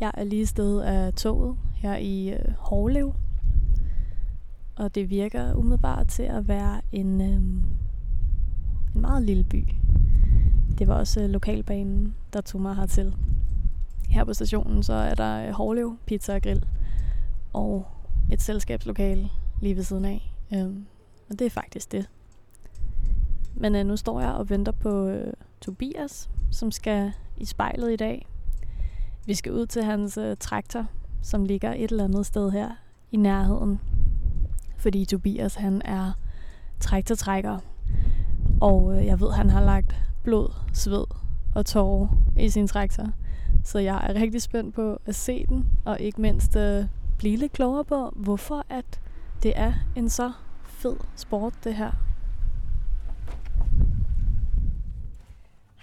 Jeg er lige sted af toget her i øh, Hårlev. Og det virker umiddelbart til at være en, øh, en meget lille by. Det var også øh, lokalbanen, der tog mig hertil. Her på stationen så er der øh, Hårlev Pizza og Grill og et selskabslokale lige ved siden af. Øh, og det er faktisk det. Men øh, nu står jeg og venter på øh, Tobias, som skal i spejlet i dag. Vi skal ud til hans øh, traktor, som ligger et eller andet sted her i nærheden. Fordi Tobias han er traktortrækker. Og øh, jeg ved, han har lagt blod, sved og tårer i sin traktor. Så jeg er rigtig spændt på at se den, og ikke mindst øh, blive lidt klogere på, hvorfor at det er en så fed sport, det her.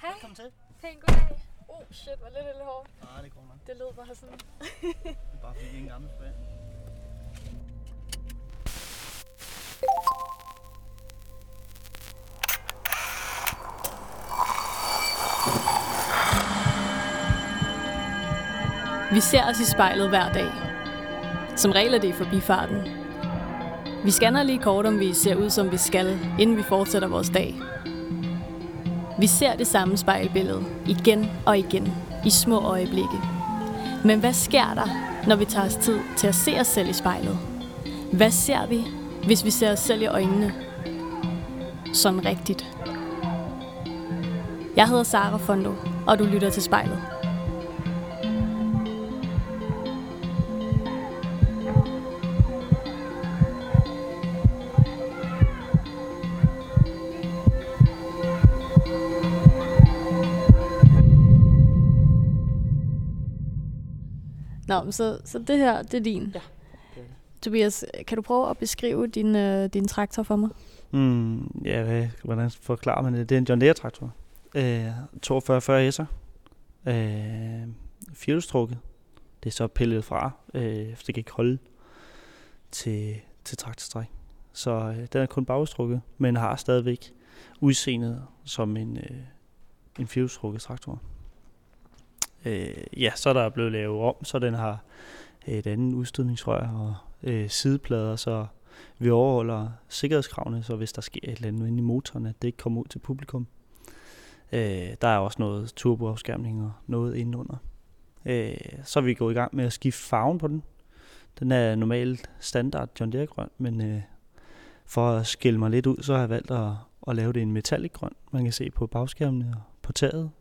Hej. Kom til. Pæn goddag. Oh shit, var lidt lidt hårdt. Nej, det går nok. Det lød bare sådan. Det er bare fordi, vi er en gammel spand. Vi ser os i spejlet hver dag. Som regel er det i forbifarten. Vi scanner lige kort, om vi ser ud, som vi skal, inden vi fortsætter vores dag. Vi ser det samme spejlbillede igen og igen i små øjeblikke. Men hvad sker der, når vi tager os tid til at se os selv i spejlet? Hvad ser vi, hvis vi ser os selv i øjnene? Sådan rigtigt. Jeg hedder Sara Fondo, og du lytter til spejlet. Nå, men så, så det her, det er din. Ja, det. Tobias, kan du prøve at beskrive din, øh, din traktor for mig? Mm, ja, hvad, hvordan forklarer man det? Det er en John Deere traktor. Øh, 4240 S'er. Øh, firehjulstrukket. Det er så pillet fra, øh, for det kan ikke holde til, til traktorstræk. Så øh, den er kun bagstrukket, men har stadigvæk udseendet som en, øh, en firehjulstrukket traktor. Øh, ja, så er der blevet lavet om, så den har et andet udstødningsrør og øh, sideplader, så vi overholder sikkerhedskravene, så hvis der sker et eller andet inde i motoren, at det ikke kommer ud til publikum. Øh, der er også noget turboafskærmning og noget indenunder. Øh, så er vi gået i gang med at skifte farven på den. Den er normalt standard John Deere grøn, men øh, for at skille mig lidt ud, så har jeg valgt at, at lave det en metallic grøn. Man kan se på bagskærmene og på taget.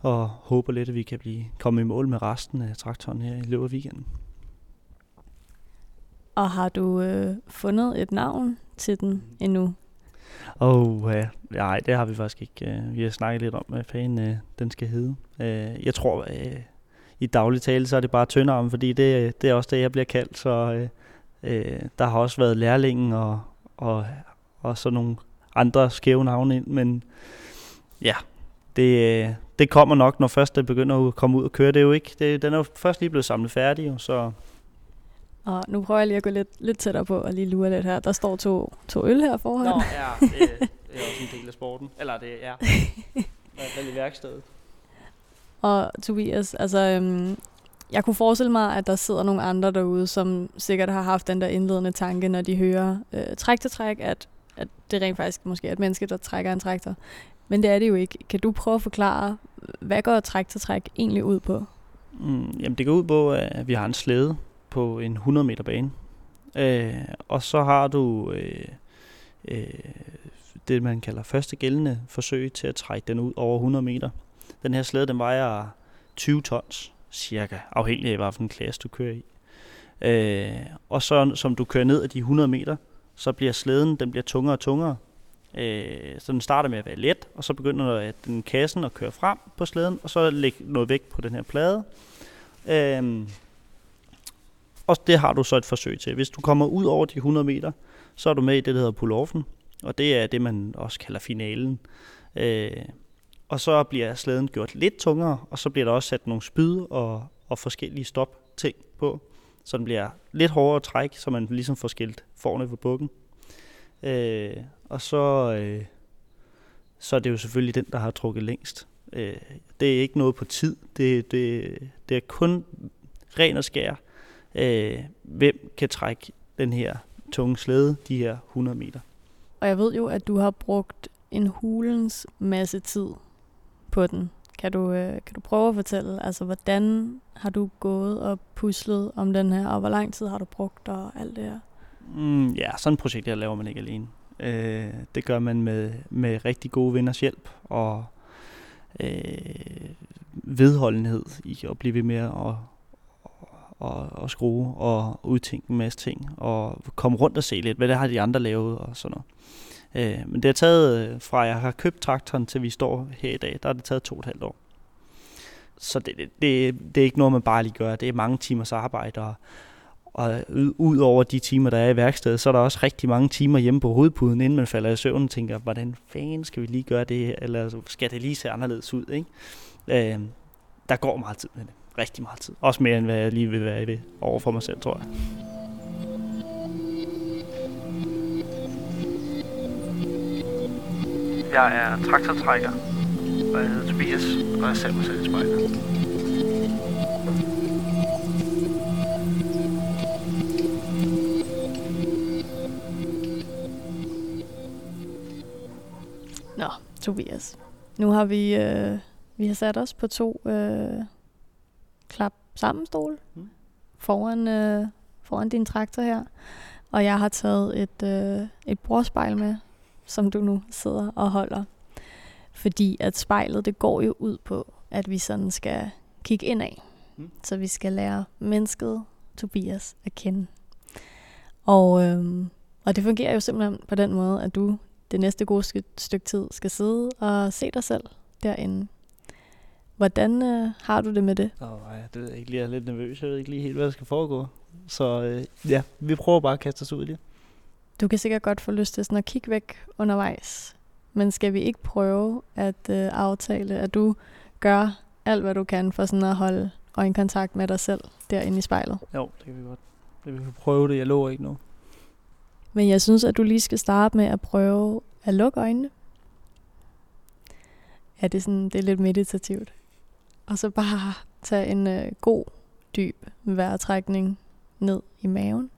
Og håber lidt, at vi kan blive komme i mål med resten af traktoren her i løbet af weekenden. Og har du øh, fundet et navn til den endnu? Åh, oh, ja. Nej, det har vi faktisk ikke. Øh, Vi har snakket lidt om, hvad fanden øh, den skal hedde. Øh, Jeg tror, øh, i daglig tale, så er det bare tyndarm, fordi det, det er også det, jeg bliver kaldt. Så øh, øh, der har også været lærlingen og, og, og så nogle andre skæve navne ind, men ja, det, øh, det kommer nok, når først det begynder at komme ud og køre. Det er jo ikke, det, den er jo først lige blevet samlet færdig, jo, så Og nu prøver jeg lige at gå lidt, lidt tættere på og lige lure lidt her. Der står to, to øl her foran. Nå, ja, det, det er også en del af sporten. Eller det er fald i værkstedet. Og Tobias, altså, øhm, jeg kunne forestille mig, at der sidder nogle andre derude, som sikkert har haft den der indledende tanke, når de hører øh, træk-til-træk, at, at det rent faktisk måske er et menneske, der trækker en traktor. Men det er det jo ikke. Kan du prøve at forklare, hvad går træk-til-træk egentlig ud på? Mm, jamen det går ud på, at vi har en slæde på en 100 meter bane. Øh, og så har du øh, øh, det, man kalder første gældende forsøg til at trække den ud over 100 meter. Den her slæde, den vejer 20 tons, cirka, afhængig af, hvilken klasse du kører i. Øh, og så som du kører ned af de 100 meter, så bliver slæden den bliver tungere og tungere. Øh, så den starter med at være let, og så begynder at den kassen at køre frem på slæden, og så lægge noget vægt på den her plade. Øh, og det har du så et forsøg til. Hvis du kommer ud over de 100 meter, så er du med i det, der hedder pull-offen, og det er det, man også kalder finalen. Øh, og så bliver slæden gjort lidt tungere, og så bliver der også sat nogle spyd og, og forskellige stop-ting på, så den bliver lidt hårdere at trække, så man ligesom får skilt forne på bukken. Øh, og så, øh, så er det jo selvfølgelig den, der har trukket længst. Øh, det er ikke noget på tid. Det, det, det er kun ren og skær. Øh, hvem kan trække den her tunge slæde, de her 100 meter. Og jeg ved jo, at du har brugt en hulens masse tid på den. Kan du, øh, kan du prøve at fortælle, altså hvordan har du gået og puslet om den her, og hvor lang tid har du brugt og alt det her? Mm, ja, sådan et projekt her laver man ikke alene. Øh, det gør man med, med rigtig gode venners hjælp og øh, vedholdenhed i at blive ved med at og, og, og skrue og udtænke en masse ting og komme rundt og se lidt, hvad det har de andre lavet og sådan noget. Øh, men det har taget, øh, fra jeg har købt traktoren til vi står her i dag, der har det taget to og et halvt år. Så det, det, det, det er ikke noget, man bare lige gør. Det er mange timers arbejde, og, og ud over de timer, der er i værkstedet, så er der også rigtig mange timer hjemme på hovedpuden, inden man falder i søvn og tænker, hvordan fanden skal vi lige gøre det, eller altså, skal det lige se anderledes ud, ikke? Øh, der går meget tid med det. Rigtig meget tid. Også mere, end hvad jeg lige vil være ved over for mig selv, tror jeg. Jeg er traktortrækker, og jeg hedder Tobias, og jeg selv mig selv i spejlet. Nå, Tobias. Nu har vi, øh, vi har sat os på to øh, klap sammen stole Mm. foran, øh, foran din traktor her. Og jeg har taget et, øh, et brorspejl med, som du nu sidder og holder. Fordi at spejlet, det går jo ud på, at vi sådan skal kigge indad. Mm. Så vi skal lære mennesket Tobias at kende. Og, øhm, og det fungerer jo simpelthen på den måde, at du det næste gode stykke tid skal sidde og se dig selv derinde. Hvordan øh, har du det med det? Åh, nej, det ved jeg ikke lige. Jeg er lidt nervøs. Jeg ved ikke lige helt, hvad der skal foregå. Så øh, ja, vi prøver bare at kaste os ud i det. Du kan sikkert godt få lyst til sådan at kigge væk undervejs. Men skal vi ikke prøve at øh, aftale, at du gør alt, hvad du kan for sådan at holde øjenkontakt med dig selv derinde i spejlet? Jo, det kan vi godt. Det vi kan prøve det. Jeg lover ikke noget. Men jeg synes, at du lige skal starte med at prøve at lukke øjnene. Ja, det er, sådan, det er lidt meditativt. Og så bare tage en øh, god, dyb vejrtrækning ned i maven.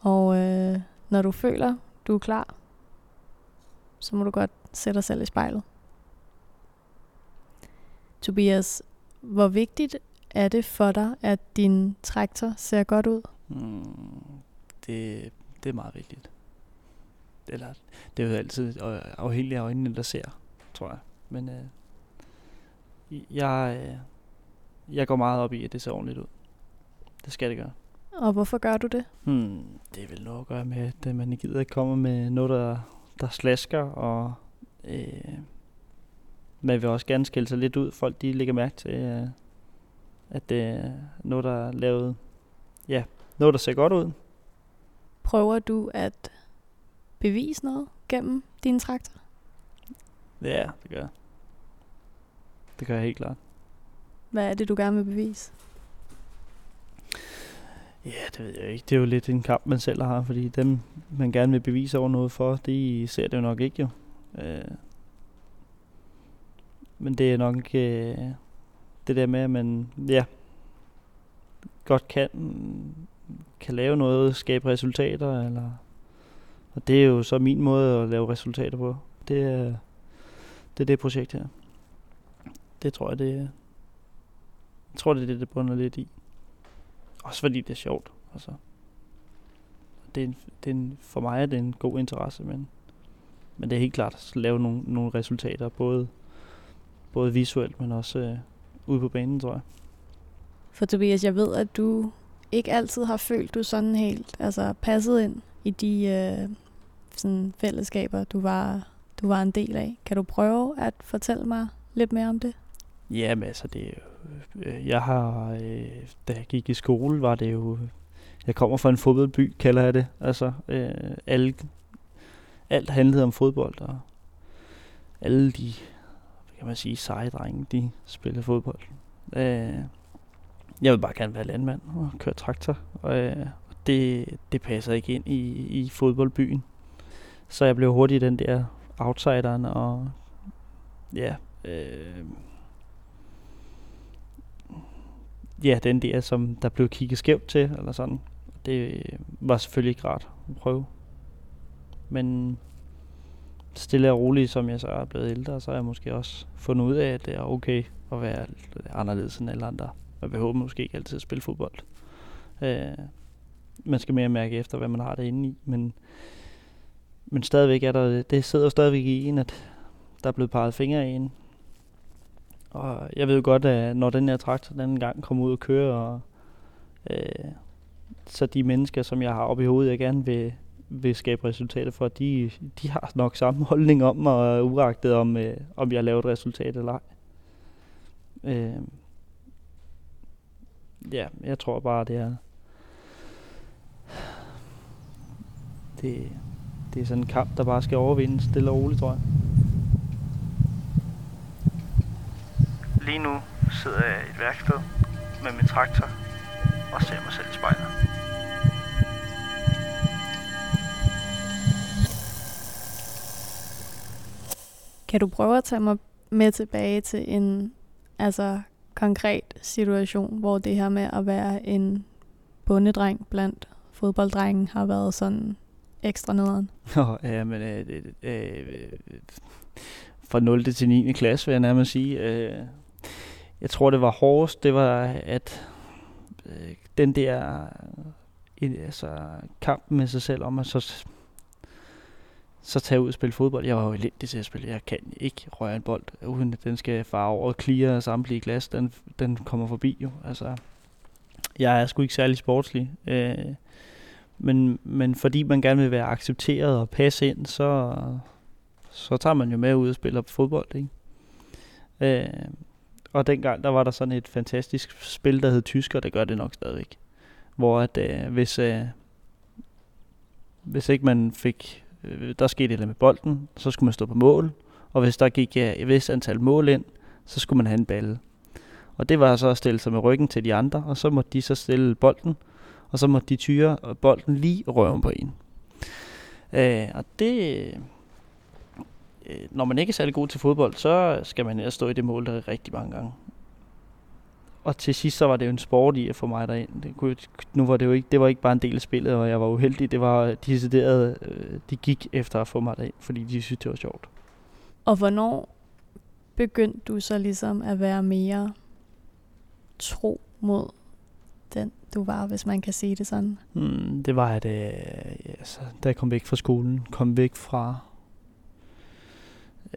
Og øh, når du føler, du er klar, så må du godt sætte dig selv i spejlet. Tobias, hvor vigtigt er det for dig, at din traktor ser godt ud? Mm, det, det er meget vigtigt. Eller, det er jo altid afhængigt af øjnene, der ser, tror jeg. Men øh, jeg, øh, jeg går meget op i, at det ser ordentligt ud. Det skal det gøre. Og hvorfor gør du det? Hmm, det er noget at gøre med, at man gider ikke komme med noget, der, der slasker, og øh, man vil også gerne skille sig lidt ud. Folk de lægger mærke til, øh, at det er noget, der er lavet, ja, noget, der ser godt ud. Prøver du at bevise noget gennem din traktor? Ja, det gør jeg. Det gør jeg helt klart. Hvad er det, du gerne vil bevise? Ja, det ved jeg ikke. Det er jo lidt en kamp, man selv har, fordi dem, man gerne vil bevise over noget for, de ser det jo nok ikke jo. Øh, men det er nok øh, det der med, at man ja, godt kan, kan lave noget, skabe resultater, eller, og det er jo så min måde at lave resultater på. Det er det, er det projekt her. Det tror jeg, det er. Jeg tror, det er det, det bunder lidt i. Også fordi det er sjovt. Altså. Det er en, det er en, for mig er det en god interesse, men, men det er helt klart at lave nogle, nogle resultater, både, både visuelt, men også øh, ude på banen, tror jeg. For Tobias, jeg ved, at du ikke altid har følt, du sådan helt altså passet ind i de øh, sådan fællesskaber, du var, du var en del af. Kan du prøve at fortælle mig lidt mere om det? Ja, men altså, det øh, jeg har, øh, da jeg gik i skole, var det jo, jeg kommer fra en fodboldby, kalder jeg det. Altså, øh, alle, alt handlede om fodbold, og alle de, hvad kan man sige, seje drenge, de spillede fodbold. Øh, jeg vil bare gerne være landmand og køre traktor, og øh, det, det passer ikke ind i, i fodboldbyen. Så jeg blev hurtigt den der outsideren og ja, øh, ja, den der, som der blev kigget skævt til, eller sådan. Det var selvfølgelig ikke rart at prøve. Men stille og roligt, som jeg så er blevet ældre, så har jeg måske også fundet ud af, at det er okay at være anderledes end alle andre. Man behøver måske ikke altid at spille fodbold. Øh, man skal mere mærke efter, hvad man har derinde i, men, men stadigvæk er der, det sidder stadigvæk i en, at der er blevet peget fingre i en. Og jeg ved jo godt, at når den her traktor den gang kommer ud og kører, og, øh, så de mennesker, som jeg har oppe i hovedet, jeg gerne vil, vil skabe resultater for, de, de har nok samme holdning om mig, uagtet om, øh, om jeg laver et resultat eller ej. Øh, ja, jeg tror bare, det er... Det, det er sådan en kamp, der bare skal overvindes stille og roligt, tror jeg. Lige nu sidder jeg i et værksted med min traktor og ser mig selv i spejlet. Kan du prøve at tage mig med tilbage til en altså, konkret situation, hvor det her med at være en bundedreng blandt fodbolddrengen har været sådan ekstra nederen? Nå, ja, men øh, øh, øh, fra 0. til 9. klasse, vil jeg nærmest sige. Øh, jeg tror, det var hårdest, det var, at øh, den der øh, altså, kamp med sig selv om at så, så tage ud og spille fodbold. Jeg var jo elendig til at spille. Jeg kan ikke røre en bold, uden at den skal fare over og clear samtlige glas. Den, den kommer forbi jo. Altså, jeg er sgu ikke særlig sportslig. Øh, men, men fordi man gerne vil være accepteret og passe ind, så, så tager man jo med ud og spiller fodbold. Ikke? Øh, og dengang, der var der sådan et fantastisk spil, der hed Tysker, det gør det nok stadigvæk. Hvor at øh, hvis, øh, hvis ikke man fik, øh, der skete det med bolden, så skulle man stå på mål. Og hvis der gik ja, et vist antal mål ind, så skulle man have en balle. Og det var så at stille sig med ryggen til de andre, og så måtte de så stille bolden, og så måtte de tyre bolden lige røven på en. Øh, og det, øh, når man ikke er særlig god til fodbold, så skal man stå i det mål der rigtig mange gange. Og til sidst så var det jo en sport i at få mig derind. Det kunne, nu var det jo ikke, det var ikke bare en del af spillet, og jeg var uheldig. Det var decideret, øh, de gik efter at få mig derind, fordi de syntes, det var sjovt. Og hvornår begyndte du så ligesom at være mere tro mod den, du var, hvis man kan sige det sådan? Hmm, det var, at øh, altså, da jeg kom væk fra skolen, kom væk fra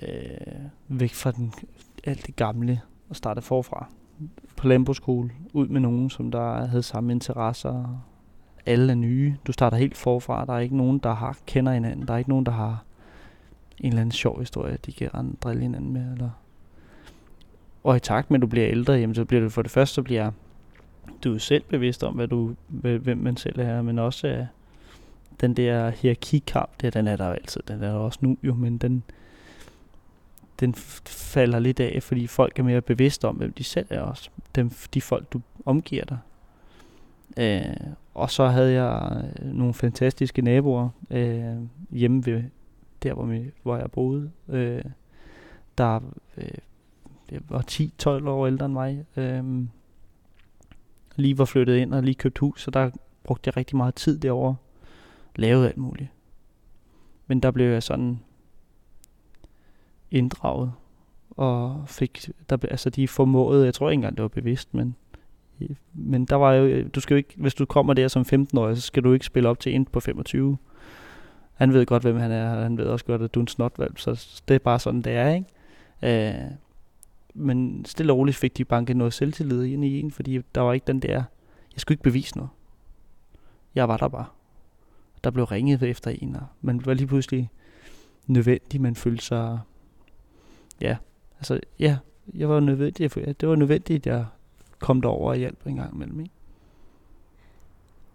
øh, væk fra den, alt det gamle og starte forfra. På landbrugsskole, ud med nogen, som der havde samme interesser. Alle er nye. Du starter helt forfra. Der er ikke nogen, der har kender hinanden. Der er ikke nogen, der har en eller anden sjov historie, de kan drille hinanden med. Eller og i takt med, at du bliver ældre, jamen, så bliver du for det første, så bliver du er selv bevidst om, hvad du, hvem man selv er, men også uh, den der hierarkikamp, det, den er der jo altid, den er der også nu jo, men den, den falder lidt af, fordi folk er mere bevidste om, hvem de selv er også. Dem, de folk, du omgiver dig. Øh, og så havde jeg øh, nogle fantastiske naboer øh, hjemme ved der, hvor, vi, hvor jeg boede. Øh, der øh, var 10-12 år ældre end mig. Øh, lige var flyttet ind og lige købt hus, så der brugte jeg rigtig meget tid derovre. Lavede alt muligt. Men der blev jeg sådan inddraget og fik, der, altså de formåede, jeg tror ikke engang det var bevidst, men men der var jo, du skal jo ikke, hvis du kommer der som 15-årig, så skal du ikke spille op til en på 25. Han ved godt, hvem han er, og han ved også godt, at du er en snotvalg, så det er bare sådan, det er, ikke? Øh, men stille og roligt fik de banket noget selvtillid ind i en, fordi der var ikke den der, jeg skulle ikke bevise noget. Jeg var der bare. Der blev ringet efter en, og man var lige pludselig nødvendig, man følte sig, ja, altså, ja, jeg var nødvendig, det var nødvendigt, at jeg kom derover og hjalp en gang imellem, ikke?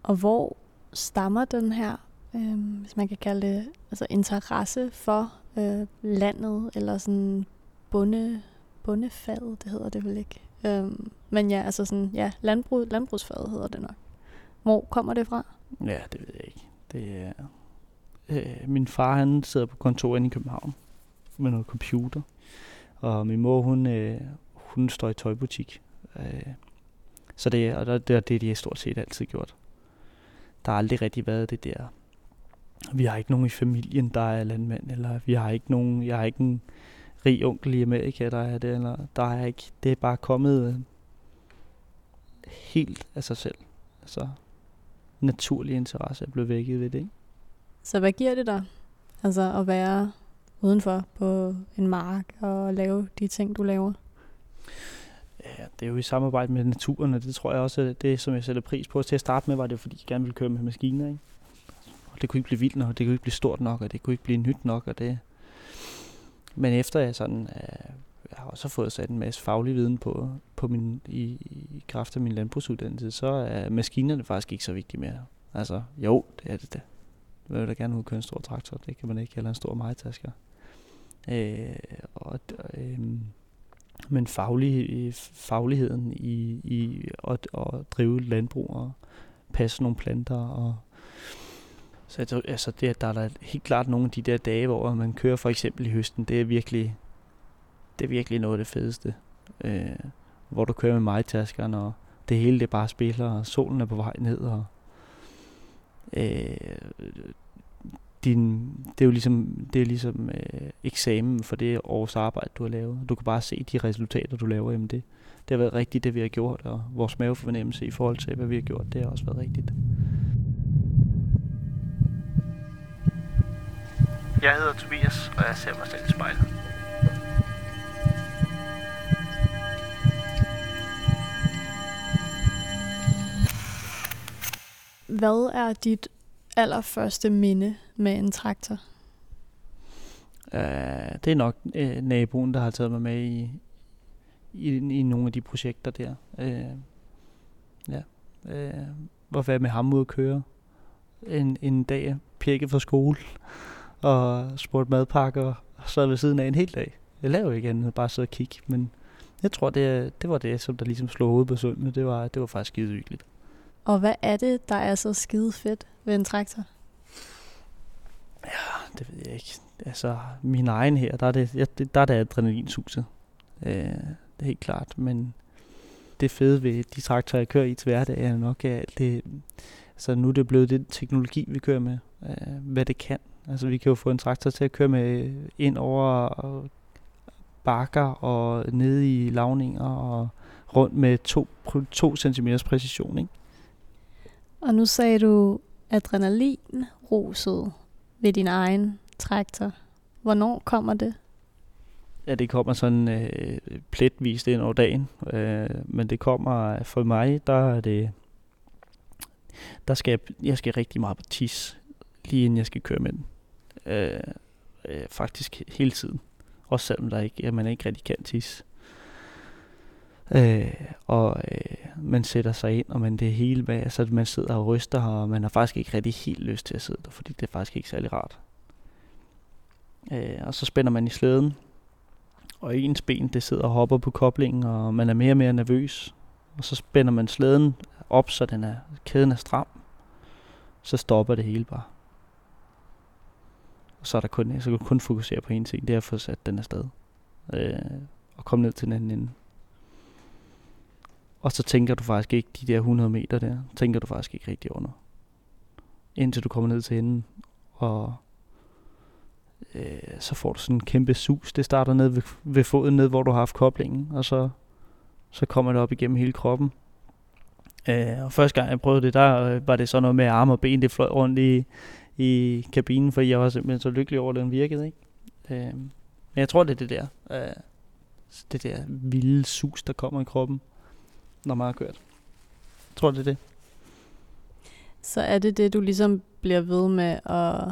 Og hvor stammer den her, øh, hvis man kan kalde det, altså interesse for øh, landet, eller sådan bunde bundefaget, det hedder det vel ikke. Øhm, men ja, altså sådan, ja, landbrug, landbrugsfaget hedder det nok. Hvor kommer det fra? Ja, det ved jeg ikke. Det er, øh, min far, han sidder på kontoret i København med noget computer. Og min mor, hun, øh, hun står i tøjbutik. Øh, så det, og det, det, det er har stort set altid gjort. Der har aldrig rigtig været det der. Vi har ikke nogen i familien, der er landmand, eller vi har ikke nogen, jeg har ikke en rig onkel i Amerika, der er det, eller der er ikke, det er bare kommet øh, helt af sig selv. Altså, naturlig interesse er blevet vækket ved det, ikke? Så hvad giver det dig? Altså at være udenfor på en mark og lave de ting, du laver? Ja, det er jo i samarbejde med naturen, og det tror jeg også er det, som jeg sætter pris på. Til at starte med var det, fordi jeg gerne ville køre med maskiner, ikke? Og det kunne ikke blive vildt nok, det kunne ikke blive stort nok, og det kunne ikke blive nyt nok, og det... Men efter jeg sådan... Øh, jeg har også fået sat en masse faglig viden på, på min, i, i kraft af min landbrugsuddannelse, så er maskinerne faktisk ikke så vigtige mere. Altså, jo, det er det da. Jeg vil da gerne ud køre en stor traktor, det kan man ikke, eller en stor majtasker. Øh, og, øh, men faglig, øh, fagligheden i, i at, at drive landbrug og passe nogle planter og så altså det, der er der helt klart nogle af de der dage, hvor man kører for eksempel i høsten, det er virkelig, det er virkelig noget af det fedeste. Øh, hvor du kører med majtaskerne, og det hele det bare spiller, og solen er på vej ned, og øh, din, det er jo ligesom, det er ligesom øh, eksamen for det års arbejde, du har lavet. Du kan bare se de resultater, du laver. Jamen det, det har været rigtigt, det vi har gjort, og vores mavefornemmelse i forhold til, hvad vi har gjort, det har også været rigtigt. Jeg hedder Tobias, og jeg ser mig selv i spejlet. Hvad er dit allerførste minde med en traktor? Uh, det er nok uh, naboen, der har taget mig med i, i, i nogle af de projekter der. Uh, ja. Uh, hvor jeg med ham ud at køre en, en dag, pjekke fra skole, og spurgte madpakker, og så ved siden af en hel dag. Jeg lavede ikke andet, bare sidde og kigge, men jeg tror, det, det var det, som der ligesom slog hovedet på søndene. Det var, det var faktisk skide hyggeligt. Og hvad er det, der er så skide fedt ved en traktor? Ja, det ved jeg ikke. Altså, min egen her, der er det, ja, der er det adrenalinsuset. Øh, det er helt klart, men det fede ved de traktorer, jeg kører i til hverdag, er nok, at det, altså nu er det blevet den teknologi, vi kører med, øh, hvad det kan. Altså vi kan jo få en traktor til at køre med ind over bakker og ned i lavninger og rundt med 2 cm præcision, ikke? Og nu sagde du adrenalin roset ved din egen traktor. Hvornår kommer det? Ja, det kommer sådan øh, pletvist ind over dagen. Øh, men det kommer øh, for mig, der er det... Der skal jeg, jeg skal rigtig meget på tis, lige inden jeg skal køre med den. Øh, øh, faktisk hele tiden. Også selvom der ikke, man ikke rigtig kan tis. Øh, og øh, man sætter sig ind, og man det hele med, altså man sidder og ryster, og man har faktisk ikke rigtig helt lyst til at sidde der, fordi det er faktisk ikke særlig rart. Øh, og så spænder man i slæden, og ens ben det sidder og hopper på koblingen, og man er mere og mere nervøs. Og så spænder man slæden op, så den er, kæden er stram. Så stopper det hele bare. Og så, er der kun, så kan du kun fokusere på en ting, det er at få sat den afsted. Øh, og komme ned til den anden ende. Og så tænker du faktisk ikke de der 100 meter der, tænker du faktisk ikke rigtig under. Indtil du kommer ned til enden, og øh, så får du sådan en kæmpe sus. Det starter ned ved, ved foden, ned hvor du har haft koblingen, og så, så kommer det op igennem hele kroppen. Øh, og første gang jeg prøvede det, der øh, var det så noget med arme og ben, det fløj rundt i, i kabinen, for jeg var simpelthen så lykkelig over, at den virkede. Ikke? Øh, men jeg tror, det er det der. Øh, det der vilde sus, der kommer i kroppen når man har kørt. Jeg tror, det er det. Så er det det, du ligesom bliver ved med at,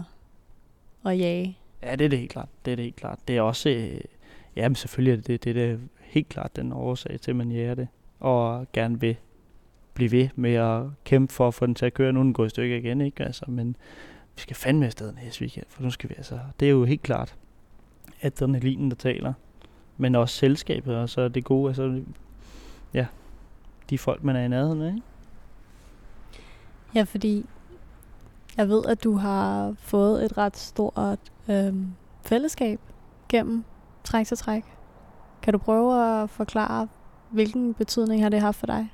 at jage? Ja, det er det helt klart. Det er det helt klart. Det er også, øh, ja, men selvfølgelig er det det, det er helt klart den årsag til, at man jæger det. Og gerne vil blive ved med at kæmpe for at få den til at køre. Nu den går i stykker igen, ikke? Altså, men vi skal fandme afsted næste weekend, for nu skal vi altså, det er jo helt klart at adrenalinen, der taler. Men også selskabet, og så det gode, altså, ja, de folk, man er i nærheden af. Ikke? Ja, fordi jeg ved, at du har fået et ret stort øh, fællesskab gennem træk til træk. Kan du prøve at forklare, hvilken betydning har det haft for dig?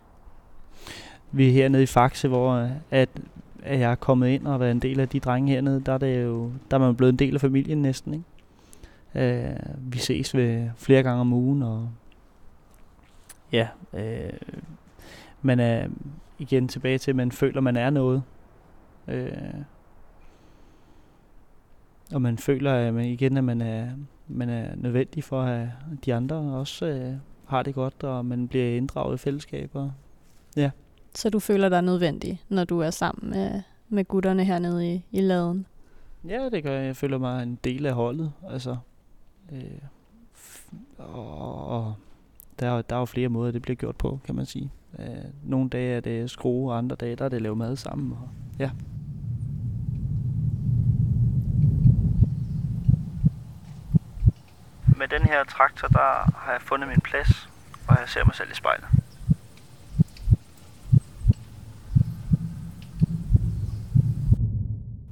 Vi er hernede i Faxe, hvor at, at jeg er kommet ind og været en del af de drenge hernede. Der er, det jo, der er man blevet en del af familien næsten. Ikke? Øh, vi ses ved flere gange om ugen, og ja, øh, man er igen tilbage til, at man føler, at man er noget. Øh, og man føler at man, igen, at man er, man er nødvendig for, at de andre også øh, har det godt, og man bliver inddraget i fællesskaber. Ja. Så du føler dig nødvendig, når du er sammen med, med gutterne hernede i, i laden? Ja, det gør jeg. Jeg føler mig en del af holdet. Altså, øh, og, og der, er, der er jo flere måder, det bliver gjort på, kan man sige. Øh, nogle dage er det skrue, og andre dage der er det at lave mad sammen. Og, ja. Med den her traktor, der har jeg fundet min plads, og jeg ser mig selv i spejlet.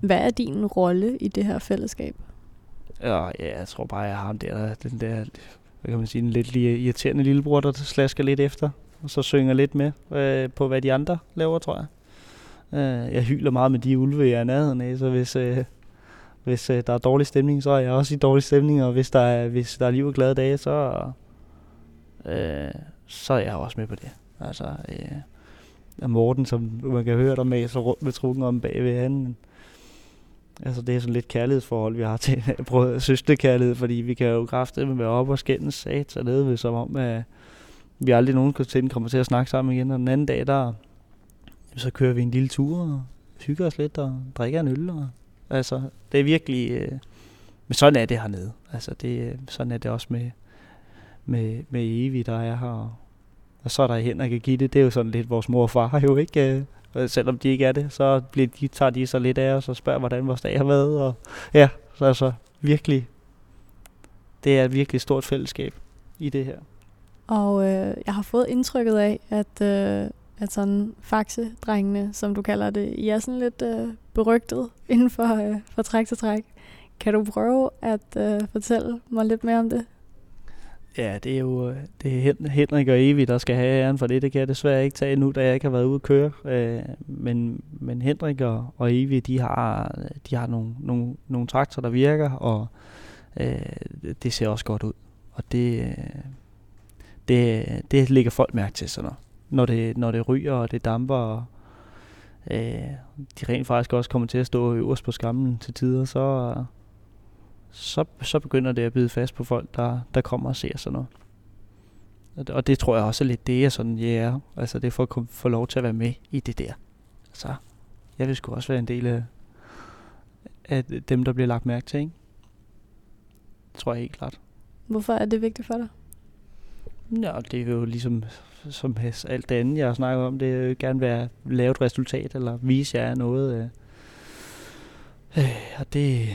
Hvad er din rolle i det her fællesskab? Ja, ja jeg tror bare, jeg har der, den der, hvad kan man sige, en lidt irriterende lillebror, der slasker lidt efter, og så synger lidt med øh, på, hvad de andre laver, tror jeg. Øh, jeg hyler meget med de ulve, jeg er nærheden af, så hvis, øh, hvis øh, der er dårlig stemning, så er jeg også i dårlig stemning, og hvis der er, hvis der er liv og glade dage, så, øh, så er jeg også med på det. Altså, øh, Morten, som man kan høre, der med så rundt med trukken om bagved, han, Altså det er sådan lidt kærlighedsforhold, vi har til søsterkærlighed, fordi vi kan jo med være op og skændes sat og nede, som om, at vi aldrig nogensinde kommer til at snakke sammen igen. Og den anden dag, der så kører vi en lille tur og hygger os lidt og drikker en øl. Og, altså, det er virkelig... Øh, men sådan er det hernede. Altså, det, øh, sådan er det også med, med, med Evi, der er her. Og så er der Henrik og Gitte, det er jo sådan lidt vores mor og far jo, ikke? Øh, selvom de ikke er det, så bliver de, tager de så lidt af os og spørger, hvordan vores dag har været. Og ja, så altså virkelig, det er et virkelig stort fællesskab i det her. Og øh, jeg har fået indtrykket af, at, øh, at sådan faxe-drengene, som du kalder det, I er sådan lidt øh, berygtet inden for, øh, for træk til træk. Kan du prøve at øh, fortælle mig lidt mere om det? Ja, det er jo øh, det er Henrik og Evi, der skal have æren for det. Det kan jeg desværre ikke tage nu, da jeg ikke har været ude at køre. Øh, men, men Henrik og, og Evi, de har, de har nogle, nogle, nogle traktorer, der virker, og øh, det ser også godt ud. Og det, øh, det, det ligger folk mærke til sådan noget. Når det, når det ryger, og det damper, og øh, de rent faktisk også kommer til at stå øverst på skammen til tider, så, så, så begynder det at bide fast på folk, der, der kommer og ser sådan noget. Og det tror jeg også er lidt det, jeg sådan, ja, yeah, altså det er for at få lov til at være med i det der. Så jeg vil sgu også være en del af, af dem, der bliver lagt mærke til, ikke? Det tror jeg helt klart. Hvorfor er det vigtigt for dig? Ja, det er jo ligesom som alt det andet, jeg har snakket om. Det er jo gerne være lave et resultat, eller vise jer noget. Øh, øh, og det,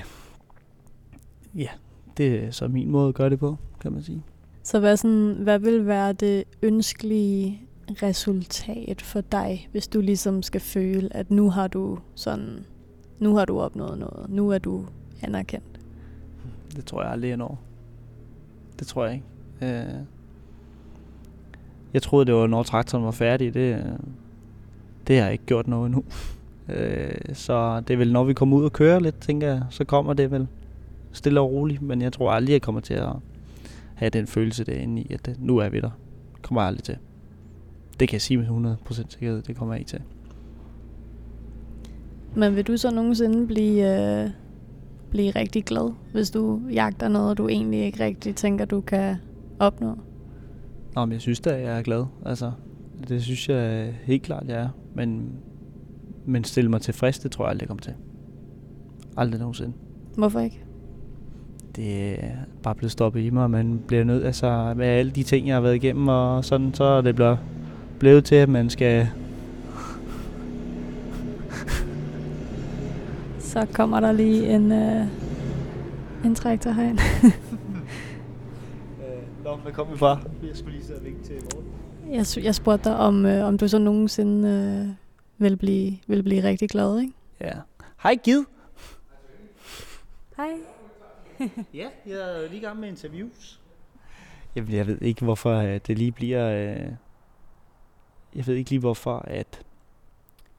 ja, det er så min måde at gøre det på, kan man sige. Så hvad, sådan, hvad vil være det ønskelige resultat for dig, hvis du ligesom skal føle, at nu har du sådan, nu har du opnået noget, nu er du anerkendt? Det tror jeg aldrig, jeg når. Det tror jeg ikke. Øh, jeg troede, det var, når traktoren var færdig. Det, det har jeg ikke gjort noget endnu. Øh, så det er vel, når vi kommer ud og kører lidt, tænker jeg, så kommer det vel stille og roligt. Men jeg tror aldrig, jeg kommer til at have den følelse derinde i, at det, nu er vi der. Det kommer jeg aldrig til. Det kan jeg sige med 100% sikkerhed, det kommer jeg ikke til. Men vil du så nogensinde blive, øh, blive rigtig glad, hvis du jagter noget, du egentlig ikke rigtig tænker, du kan opnå? Nå, men jeg synes da, jeg er glad. Altså, det synes jeg helt klart, jeg er. Men, men stille mig tilfreds, det tror jeg aldrig, jeg kommer til. Aldrig nogensinde. Hvorfor ikke? Det er bare blevet stoppet i mig, og man bliver nødt, altså med alle de ting, jeg har været igennem, og sådan, så er det blevet, blevet til, at man skal... så kommer der lige en, øh, en traktor herind. Hvad kom vi fra? Jeg skulle lige sidde og vinke til morgen. Jeg, jeg spurgte dig, om, øh, om du så nogensinde øh, vil, blive, vil blive rigtig glad, ikke? Ja. Hej Gid. Hej. ja, jeg er lige i gang med interviews. Jamen, jeg ved ikke, hvorfor øh, det lige bliver... Øh, jeg ved ikke lige, hvorfor at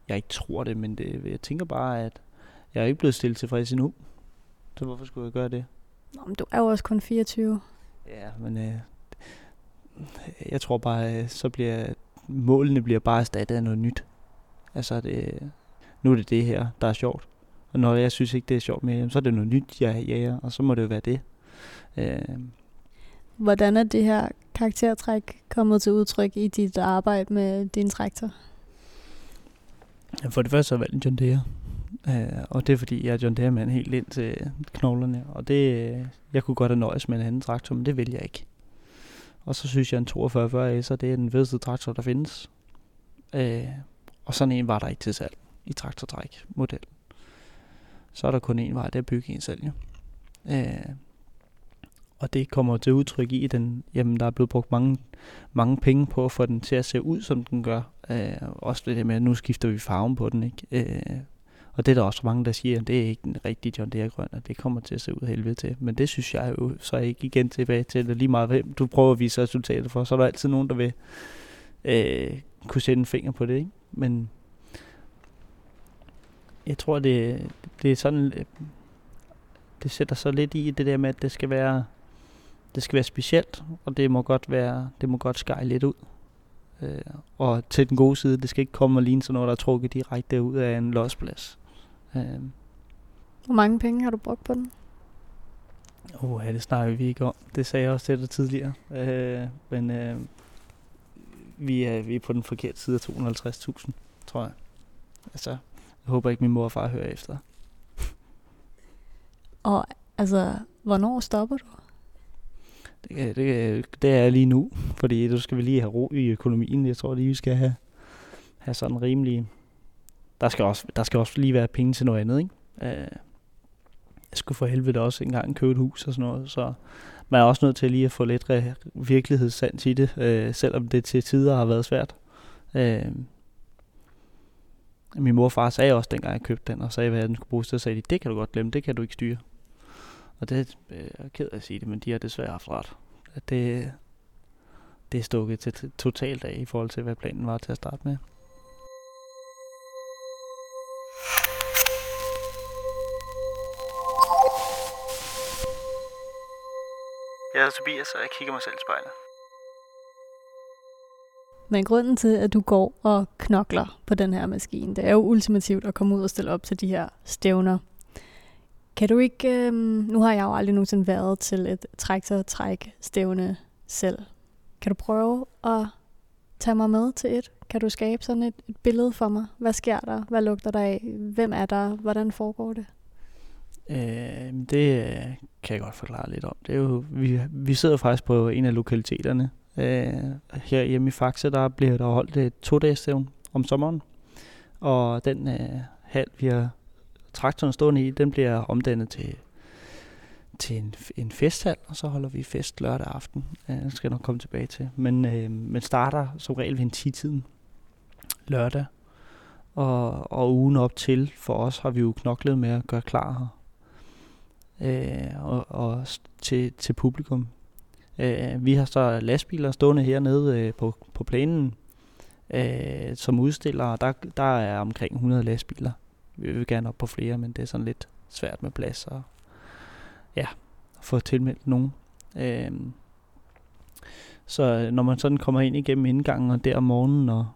jeg ikke tror det, men det, jeg tænker bare, at jeg er ikke blevet stillet tilfreds endnu. Så hvorfor skulle jeg gøre det? Nå, men du er jo også kun 24. Ja, men øh, jeg tror bare, øh, så bliver målene bliver bare erstattet af noget nyt. Altså, det, nu er det det her, der er sjovt. Og når jeg synes ikke, det er sjovt mere, så er det noget nyt, jeg jager, og så må det jo være det. Øh, Hvordan er det her karaktertræk kommet til udtryk i dit arbejde med din traktor? For det første så valgte jeg John Øh, og det er fordi, jeg er John Deere helt ind til knoglerne. Og det, øh, jeg kunne godt have nøjes med en anden traktor, men det vil jeg ikke. Og så synes jeg, en 4240 så det er den fedeste traktor, der findes. Øh, og sådan en var der ikke til salg i traktortræk model. Så er der kun en vej, det er at bygge en selv. Ja. Øh, og det kommer til udtryk i den, jamen der er blevet brugt mange, mange penge på at få den til at se ud, som den gør. Øh, også det med, at nu skifter vi farven på den, ikke? Øh, og det er der også mange, der siger, at det er ikke den rigtige John Deere grøn, og det kommer til at se ud helvede til. Men det synes jeg jo så ikke igen tilbage til, at lige meget hvem du prøver at vise resultatet for, så er der altid nogen, der vil øh, kunne sætte en finger på det, ikke? Men jeg tror, det, det er sådan, øh, det sætter så lidt i det der med, at det skal være det skal være specielt, og det må godt være, det må godt skære lidt ud. Øh, og til den gode side, det skal ikke komme og ligne sådan noget, der er trukket direkte ud af en losplads. Øh. Hvor mange penge har du brugt på den? Åh, ja, det snakker vi ikke om. Det sagde jeg også til dig tidligere. Øh, men øh, vi, er, vi er på den forkerte side af 250.000, tror jeg. Altså, jeg håber ikke, min mor og far hører efter. Og altså, hvornår stopper du? Det, det, det er lige nu, fordi du skal vi lige have ro i økonomien. Jeg tror lige, vi skal have, have sådan rimelig... Der skal, også, der skal også lige være penge til noget andet, ikke? Uh, jeg skulle for helvede også engang købe et hus og sådan noget, så man er også nødt til lige at få lidt virkelighedssands i det, uh, selvom det til tider har været svært. Uh, min mor og far sagde også, dengang jeg købte den, og sagde, hvad den skulle bruges til, så sagde de, det kan du godt glemme, det kan du ikke styre. Og det øh, er ked af at sige det, men de har desværre haft ret. At det, det er stukket til totalt af i forhold til, hvad planen var til at starte med. Jeg hedder Tobias, og jeg kigger mig selv i spejlet. Men grunden til, at du går og knokler på den her maskine, det er jo ultimativt at komme ud og stille op til de her stævner. Kan du ikke, øh, nu har jeg jo aldrig nogensinde været til et træk stævne selv. Kan du prøve at tage mig med til et? Kan du skabe sådan et, et billede for mig? Hvad sker der? Hvad lugter der af? Hvem er der? Hvordan foregår det? Øh, det øh, kan jeg godt forklare lidt om. Det er jo, vi, vi sidder faktisk på en af lokaliteterne. Øh, her hjemme i Faxe, der bliver der holdt et to-dages om sommeren. Og den øh, hal, vi har traktoren stående i, den bliver omdannet til, til en, en festhal, og så holder vi fest lørdag aften. Øh, det skal jeg nok komme tilbage til. Men øh, man starter som regel ved en 10-tiden lørdag. Og, og ugen op til, for os har vi jo knoklet med at gøre klar her. Øh, og, og til, til publikum. Øh, vi har så lastbiler stående hernede øh, på, på planen, øh, som udstiller, der, der er omkring 100 lastbiler. Vi vil gerne op på flere, men det er sådan lidt svært med plads og ja, få tilmeldt nogen. Øh, så øh, når man sådan kommer ind igennem indgangen og der om morgenen, og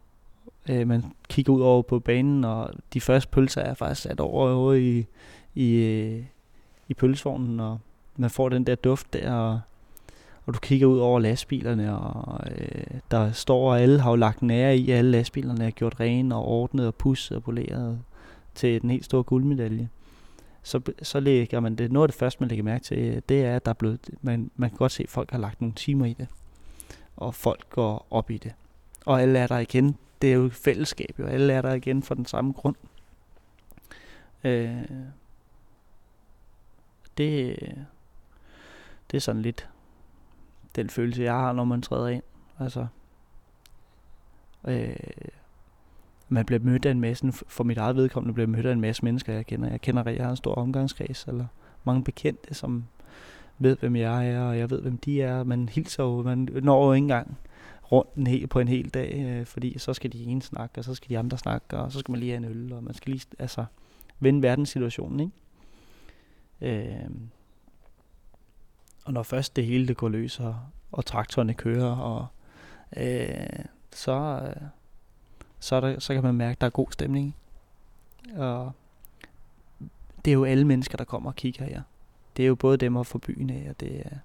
øh, man kigger ud over på banen, og de første pølser er faktisk sat over, over i, i, øh, i pølsevognen, og man får den der duft der, og, og du kigger ud over lastbilerne, og øh, der står, og alle har jo lagt nære i, alle lastbilerne er gjort rene og ordnet og pusset og poleret til den helt store guldmedalje, så, så lægger man det, noget af det første, man lægger mærke til, det er, at der er blevet, man, man kan godt se, at folk har lagt nogle timer i det, og folk går op i det. Og alle er der igen, det er jo fællesskab, jo. alle er der igen for den samme grund. Øh, det, det er sådan lidt den følelse, jeg har, når man træder ind. Altså, øh, man bliver mødt af en masse, for mit eget vedkommende bliver mødt af en masse mennesker, jeg kender. Jeg kender, jeg har en stor omgangskreds, eller mange bekendte, som ved, hvem jeg er, og jeg ved, hvem de er. Man hilser jo, man når jo ikke engang rundt en hel, på en hel dag, øh, fordi så skal de ene snakke, og så skal de andre snakke, og så skal man lige have en øl, og man skal lige altså, vende verdenssituationen, ikke? Øh, og når først det hele det går løs, og, og traktorerne kører, og øh, så, øh, så, der, så kan man mærke, at der er god stemning. Og det er jo alle mennesker, der kommer og kigger her. Det er jo både dem og fra byen af, og det er,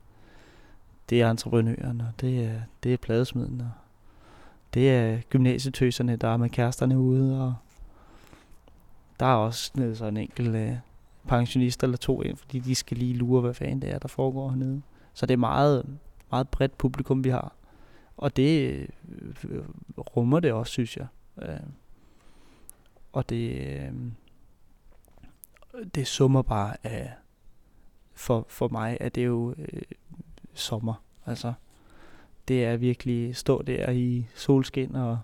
det er entreprenøren, og det er, det er pladesmiden, og det er gymnasietøserne, der er med kæresterne ude, og der er også nede en enkelt øh, pensionist eller to ind, fordi de skal lige lure, hvad fanden det er, der foregår hernede. Så det er meget, meget bredt publikum, vi har. Og det øh, rummer det også, synes jeg. Øh, og det, øh, det summer bare af, for, for mig, at det er jo øh, sommer. Altså, det er virkelig stå der i solskin og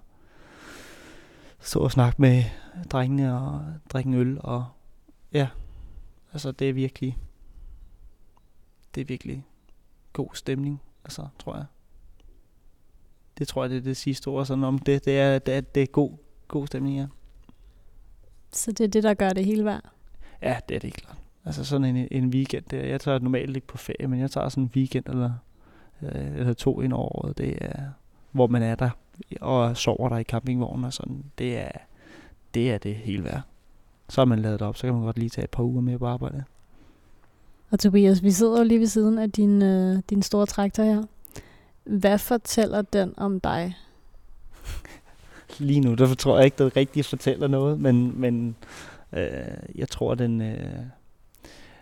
stå og snakke med drengene og drikke en øl. Og ja, altså det er virkelig, det er virkelig god stemning, altså, tror jeg. Det tror jeg, det er det sidste ord sådan om det. Det er, det er, det er god, god stemning, ja. Så det er det, der gør det hele værd? Ja, det er det klart. Altså sådan en, en weekend der. Jeg tager normalt ikke på ferie, men jeg tager sådan en weekend eller, øh, eller to ind over året. Det er, hvor man er der og sover der i campingvognen og sådan. Det er det, er det hele værd. Så er man lavet op, så kan man godt lige tage et par uger med på arbejde. Og Tobias, vi sidder jo lige ved siden af din, øh, din store traktor her. Hvad fortæller den om dig? lige nu, der tror jeg ikke, det rigtigt fortæller noget, men, men øh, jeg tror, den øh,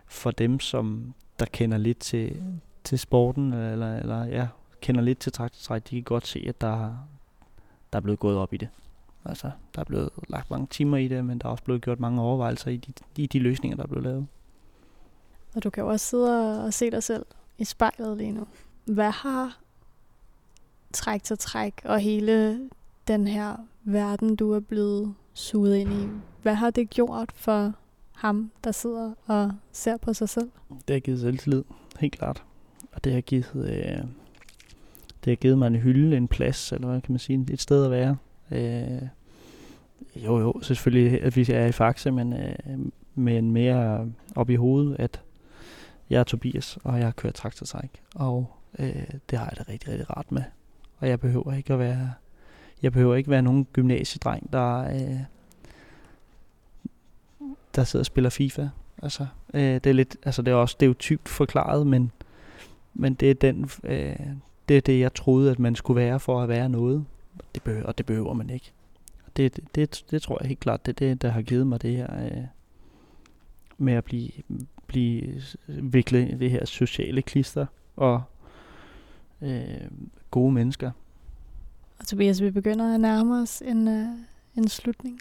for dem, som der kender lidt til, til sporten, eller, eller ja, kender lidt til traktortræk, de kan godt se, at der, der er blevet gået op i det. Altså, der er blevet lagt mange timer i det, men der er også blevet gjort mange overvejelser i de, i de løsninger, der er blevet lavet. Og du kan jo også sidde og se dig selv i spejlet lige nu. Hvad har træk og hele den her verden, du er blevet suget ind i, hvad har det gjort for ham, der sidder og ser på sig selv? Det har givet selvtillid, helt klart. Og det har givet, øh, det har givet mig en hylde, en plads, eller hvad kan man sige, et sted at være. Øh, jo, jo, selvfølgelig, at vi er i Faxe, men, øh, men mere op i hovedet, at jeg er Tobias, og jeg kører traktortræk, og øh, det har jeg det rigtig, rigtig rart med. Og jeg behøver ikke at være, jeg behøver ikke være nogen gymnasiedreng, der, øh, der sidder og spiller FIFA. Altså, øh, det er lidt, altså det er også, stereotypt forklaret, men, men det er den, øh, det er det, jeg troede, at man skulle være for at være noget. Det behøver, og det behøver man ikke. Det, det, det, det tror jeg helt klart, det er det, der har givet mig det her øh, med at blive, blive viklet i det her sociale klister og øh, gode mennesker. Og Tobias, vi begynder at nærme os en, øh, en slutning.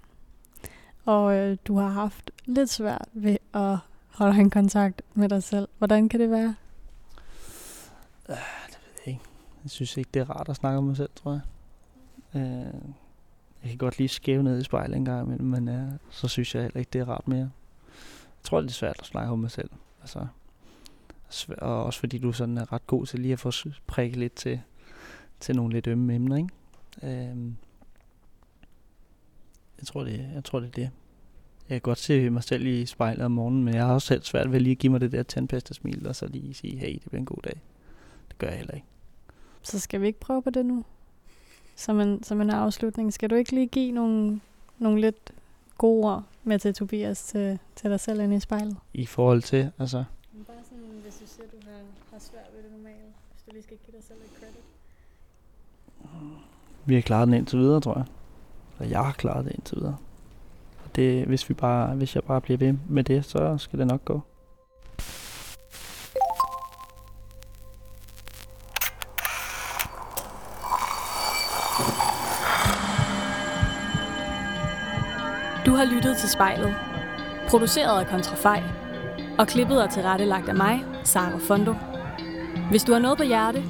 Og øh, du har haft lidt svært ved at holde en kontakt med dig selv. Hvordan kan det være? Øh, det ved jeg ikke. Jeg synes ikke, det er rart at snakke om mig selv, tror jeg. Øh, jeg kan godt lige skæve ned i spejlet en gang imellem, men øh, så synes jeg heller ikke, det er rart mere. Jeg tror, det er svært at snakke om mig selv. Altså, og også fordi du sådan er ret god til lige at få prikket lidt til, til nogle lidt ømme emner, ikke? Øh, jeg tror, det, jeg tror, det er det. Jeg kan godt se mig selv i spejlet om morgenen, men jeg har også selv svært ved lige at give mig det der tandpasta-smil, og så lige sige, hey, det bliver en god dag. Det gør jeg heller ikke. Så skal vi ikke prøve på det nu? Som en, som en afslutning. Skal du ikke lige give nogle, nogle lidt gode ord med til Tobias til, til dig selv inde i spejlet? I forhold til, altså? Bare sådan, hvis du siger, du har, har svært ved det normalt. Hvis du lige skal give dig selv lidt credit. Vi har klaret den indtil videre, tror jeg. Og jeg har klaret det indtil videre. Og det, hvis, vi bare, hvis jeg bare bliver ved med det, så skal det nok gå. Har lyttet til spejlet. Produceret af Kontrafej. Og klippet og tilrettelagt af mig, Sara Fondo. Hvis du har noget på hjerte,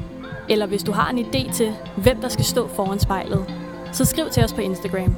eller hvis du har en idé til, hvem der skal stå foran spejlet, så skriv til os på Instagram.